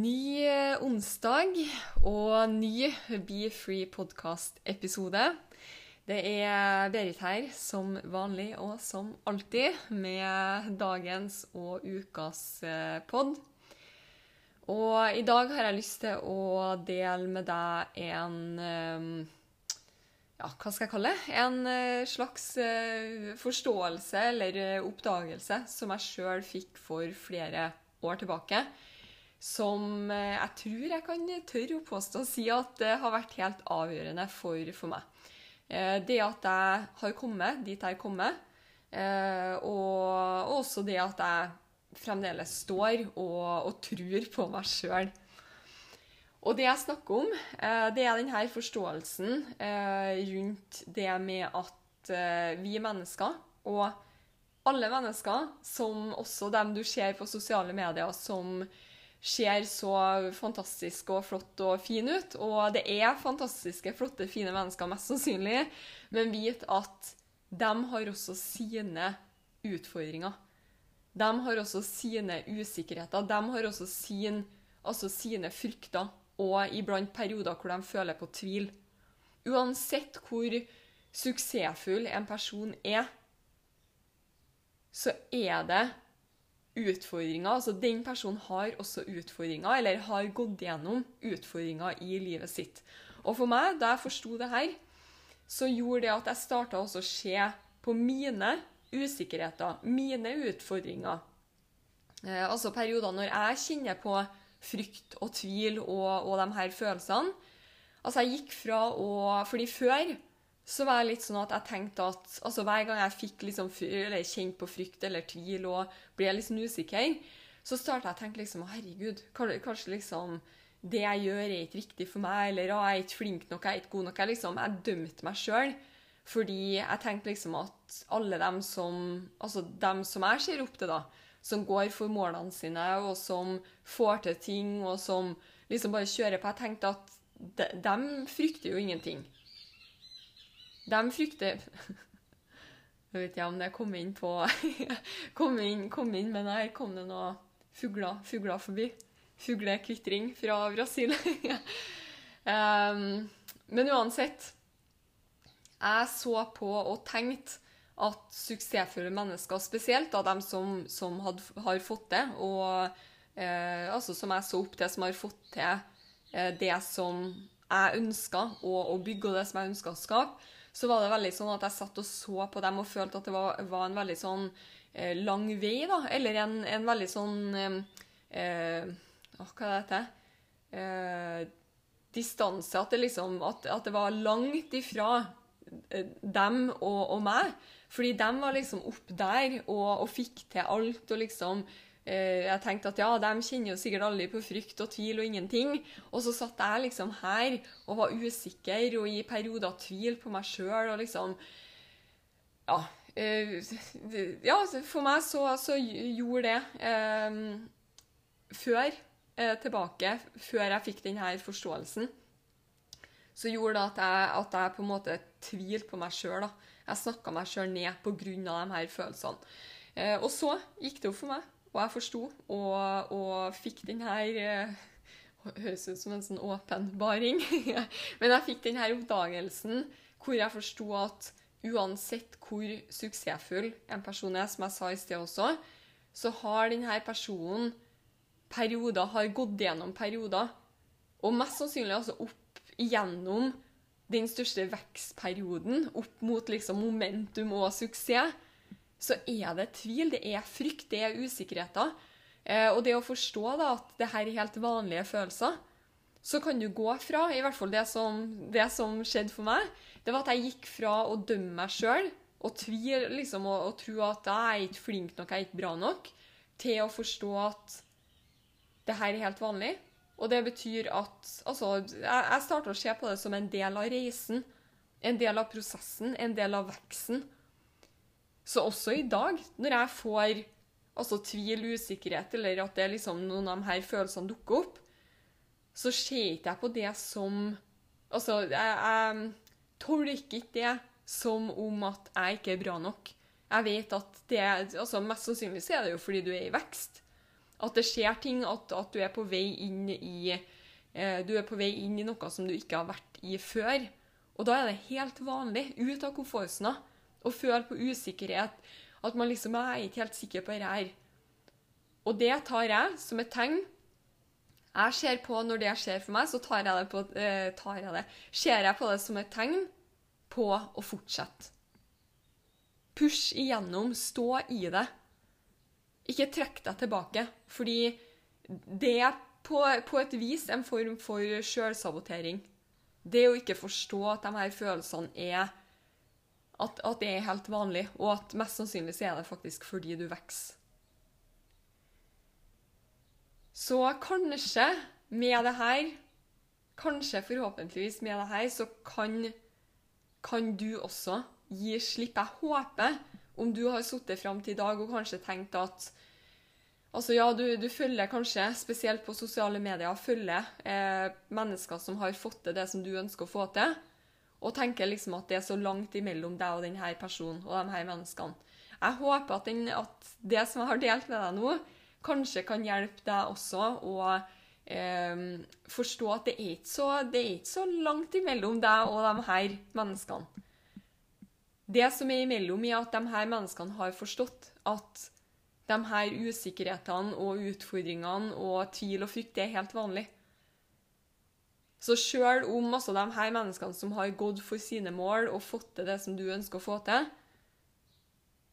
Ny eh, onsdag og ny Be Free podcast-episode. Det er Berit her, som vanlig og som alltid, med dagens og ukas eh, pod. Og i dag har jeg lyst til å dele med deg en eh, Ja, hva skal jeg kalle det? En slags forståelse eller oppdagelse som jeg sjøl fikk for flere år tilbake som eh, jeg tror jeg kan tørre å påstå å si at det har vært helt avgjørende for, for meg. Eh, Det at jeg har kommet dit jeg har kommet, eh, og og også det at jeg fremdeles står og, og tror på meg sjøl. Og det jeg snakker om, det er denne forståelsen rundt det med at vi mennesker, og alle mennesker, som også dem du ser på sosiale medier, som ser så fantastisk og flott og fin ut. Og det er fantastiske, flotte, fine mennesker, mest sannsynlig. Men vit at de har også sine utfordringer. De har også sine usikkerheter. De har også sin, altså sine frykter. Og iblant perioder hvor de føler på tvil. Uansett hvor suksessfull en person er, så er det utfordringer. Altså den personen har også utfordringer, eller har gått gjennom utfordringer i livet sitt. Og for meg, da jeg forsto det her, så gjorde det at jeg starta å se på mine usikkerheter, mine utfordringer. Eh, altså perioder når jeg kjenner på frykt og tvil og, og de her følelsene. Altså jeg gikk fra å Fordi før så var jeg litt sånn at jeg tenkte at altså hver gang jeg fikk liksom, eller kjent på frykt eller tvil og ble sånn usikker, så starta jeg å tenke liksom herregud, kanskje liksom det jeg gjør, er ikke riktig for meg, eller ah, jeg er ikke flink nok, jeg er ikke god nok. Jeg, liksom, jeg dømte meg sjøl. Fordi jeg tenkte liksom at alle dem som Altså dem som jeg ser opp til, da, som går for målene sine, og som får til ting, og som liksom bare kjører på Jeg tenkte at de, dem frykter jo ingenting. De frykter Jeg vet ikke om det kom inn på Kom inn, kom inn men her kom det noen fugler, fugler forbi. Fuglekvitring fra Brasil. um, men uansett Jeg så på og tenkte at suksessfulle mennesker, spesielt av dem som, som had, har fått det, og eh, altså som jeg så opp til, som har fått til eh, det som jeg ønska å bygge, og det som jeg ønska å skape, så var det veldig sånn at jeg satt og så på dem og følte at det var, var en veldig sånn eh, lang vei, da. Eller en, en veldig sånn eh, eh, Hva er dette? Eh, distanse. At det liksom at, at det var langt ifra eh, dem og, og meg. Fordi dem var liksom opp der og, og fikk til alt og liksom Jeg tenkte at ja, de kjenner jo sikkert alle på frykt og tvil og ingenting. Og så satt jeg liksom her og var usikker og i perioder tvil på meg sjøl og liksom Ja. eh, ja, for meg så, så gjorde det eh, Før eh, tilbake, før jeg fikk denne forståelsen, så gjorde det at jeg, at jeg på en måte tvilte på meg sjøl. Jeg snakka meg sjøl ned pga. de her følelsene. Eh, og så gikk det opp for meg, og jeg forsto, og, og fikk den her eh, Høres ut som en sånn åpenbaring. Men jeg fikk den her oppdagelsen hvor jeg forsto at uansett hvor suksessfull en person er, som jeg sa i sted også, så har denne personen perioder, har gått gjennom perioder, og mest sannsynlig altså opp igjennom den største vekstperioden, opp mot liksom momentum og suksess, så er det tvil, det er frykt, det er usikkerheter. Eh, og det å forstå da, at det her er helt vanlige følelser, så kan du gå fra, i hvert fall det som, det som skjedde for meg, det var at jeg gikk fra å dømme meg sjøl og tvile liksom, og, og tro at jeg er ikke flink nok, jeg er ikke bra nok, til å forstå at det her er helt vanlig. Og det betyr at Altså, jeg, jeg starter å se på det som en del av reisen. En del av prosessen, en del av veksten. Så også i dag, når jeg får altså, tvil, usikkerhet, eller at det liksom noen av de her følelsene dukker opp, så ser ikke jeg på det som Altså, jeg, jeg tolker ikke det som om at jeg ikke er bra nok. Jeg vet at det altså Mest sannsynlig er det jo fordi du er i vekst. At det skjer ting, at, at du er på vei inn i eh, Du er på vei inn i noe som du ikke har vært i før. Og da er det helt vanlig, ut av komfortsona, å føle på usikkerhet. At man liksom Jeg er ikke helt sikker på dette her. Og det tar jeg som et tegn jeg ser på Når det skjer for meg, så tar jeg det på eh, tar jeg det. Ser jeg på det som et tegn på å fortsette. Push igjennom, stå i det. Ikke trekk deg tilbake, fordi det er på, på et vis en form for sjølsabotering. Det å ikke forstå at de her følelsene er at, at, det er helt vanlig, og at mest sannsynlig så er det faktisk fordi du vokser. Så kanskje med det her, kanskje forhåpentligvis med det her, så kan, kan du også gi slipp. Jeg håper, om du har sittet fram til i dag og kanskje tenkt at Altså ja, du, du, følger kanskje, spesielt på sosiale medier, følger eh, mennesker som har fått til det som du ønsker å få til, og tenker liksom at det er så langt imellom deg og denne personen og de her menneskene. Jeg håper at, den, at det som jeg har delt med deg nå, kanskje kan hjelpe deg også å eh, forstå at det er, ikke så, det er ikke så langt imellom deg og de her menneskene. Det som er imellom, er at de her menneskene har forstått at de her usikkerhetene og utfordringene og tvil og frykt er helt vanlig. Så sjøl om altså, de her menneskene som har gått for sine mål og fått til det som du ønsker å få til,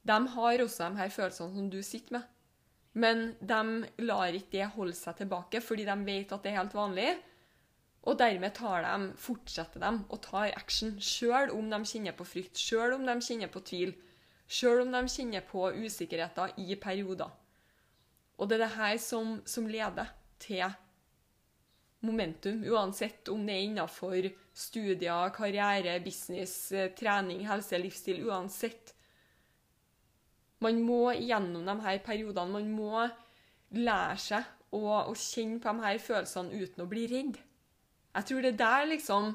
de har også de her følelsene som du sitter med. Men de lar ikke det holde seg tilbake, fordi de vet at det er helt vanlig. Og dermed de, fortsetter de og tar action, sjøl om de kjenner på frykt, sjøl om de kjenner på tvil, sjøl om de kjenner på usikkerheter i perioder. Og det er det her som, som leder til momentum, uansett om det er innenfor studier, karriere, business, eh, trening, helse, livsstil. Uansett man må gjennom de her periodene Man må lære seg å, å kjenne på de her følelsene uten å bli redd. Jeg tror det er der, liksom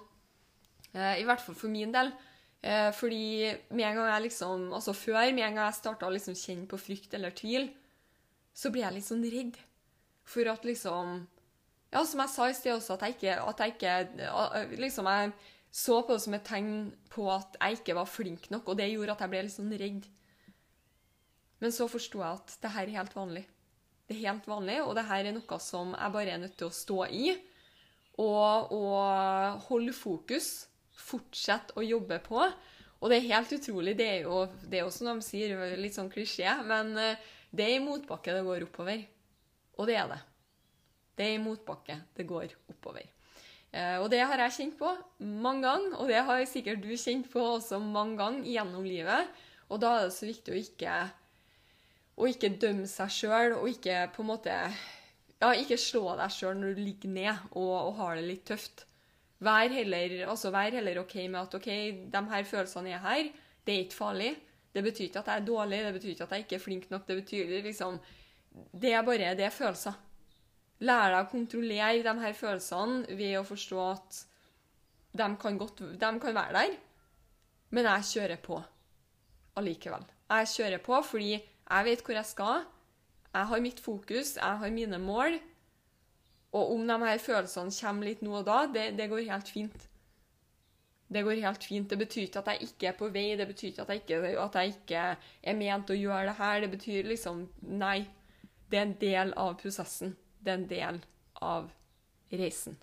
eh, I hvert fall for min del. Eh, fordi med en gang jeg liksom Altså før, med en gang jeg starta å liksom kjenne på frykt eller tvil, så blir jeg litt sånn redd. For at liksom Ja, som jeg sa i sted også, at jeg ikke, at jeg ikke Liksom, jeg så på det som et tegn på at jeg ikke var flink nok, og det gjorde at jeg ble litt sånn redd. Men så forsto jeg at det her er helt vanlig. Det er helt vanlig, og det her er noe som jeg bare er nødt til å stå i. Og, og holde fokus. Fortsette å jobbe på. Og det er helt utrolig. Det er jo, det er jo som de sier, litt sånn klisjé, men eh, det er i motbakke det går oppover. Og det er det. Det er i motbakke det går oppover. Eh, og det har jeg kjent på mange ganger, og det har sikkert du kjent på også mange ganger gjennom livet. Og da er det så viktig å ikke å ikke dømme seg sjøl, og ikke på en måte ja, ikke slå deg sjøl når du ligger ned og, og, har det litt tøft. Vær heller, altså vær heller OK med at OK, de her følelsene er her. Det er ikke farlig. Det betyr ikke at jeg er dårlig, det betyr ikke at jeg ikke er flink nok. Det betyr liksom Det er bare det er følelser. Lær deg å kontrollere de her følelsene ved å forstå at de kan, godt, de kan være der, men jeg kjører på allikevel. Jeg kjører på fordi jeg vet hvor jeg skal. Jeg har mitt fokus, jeg har mine mål. Og om de her følelsene kommer litt nå og da, det, det, går helt fint. Det går helt fint. Det betyr ikke at jeg ikke er på vei, det betyr ikke at jeg ikke, at jeg ikke er ment å gjøre det her. Det betyr liksom Nei. Det er en del av prosessen. Det er en del av reisen.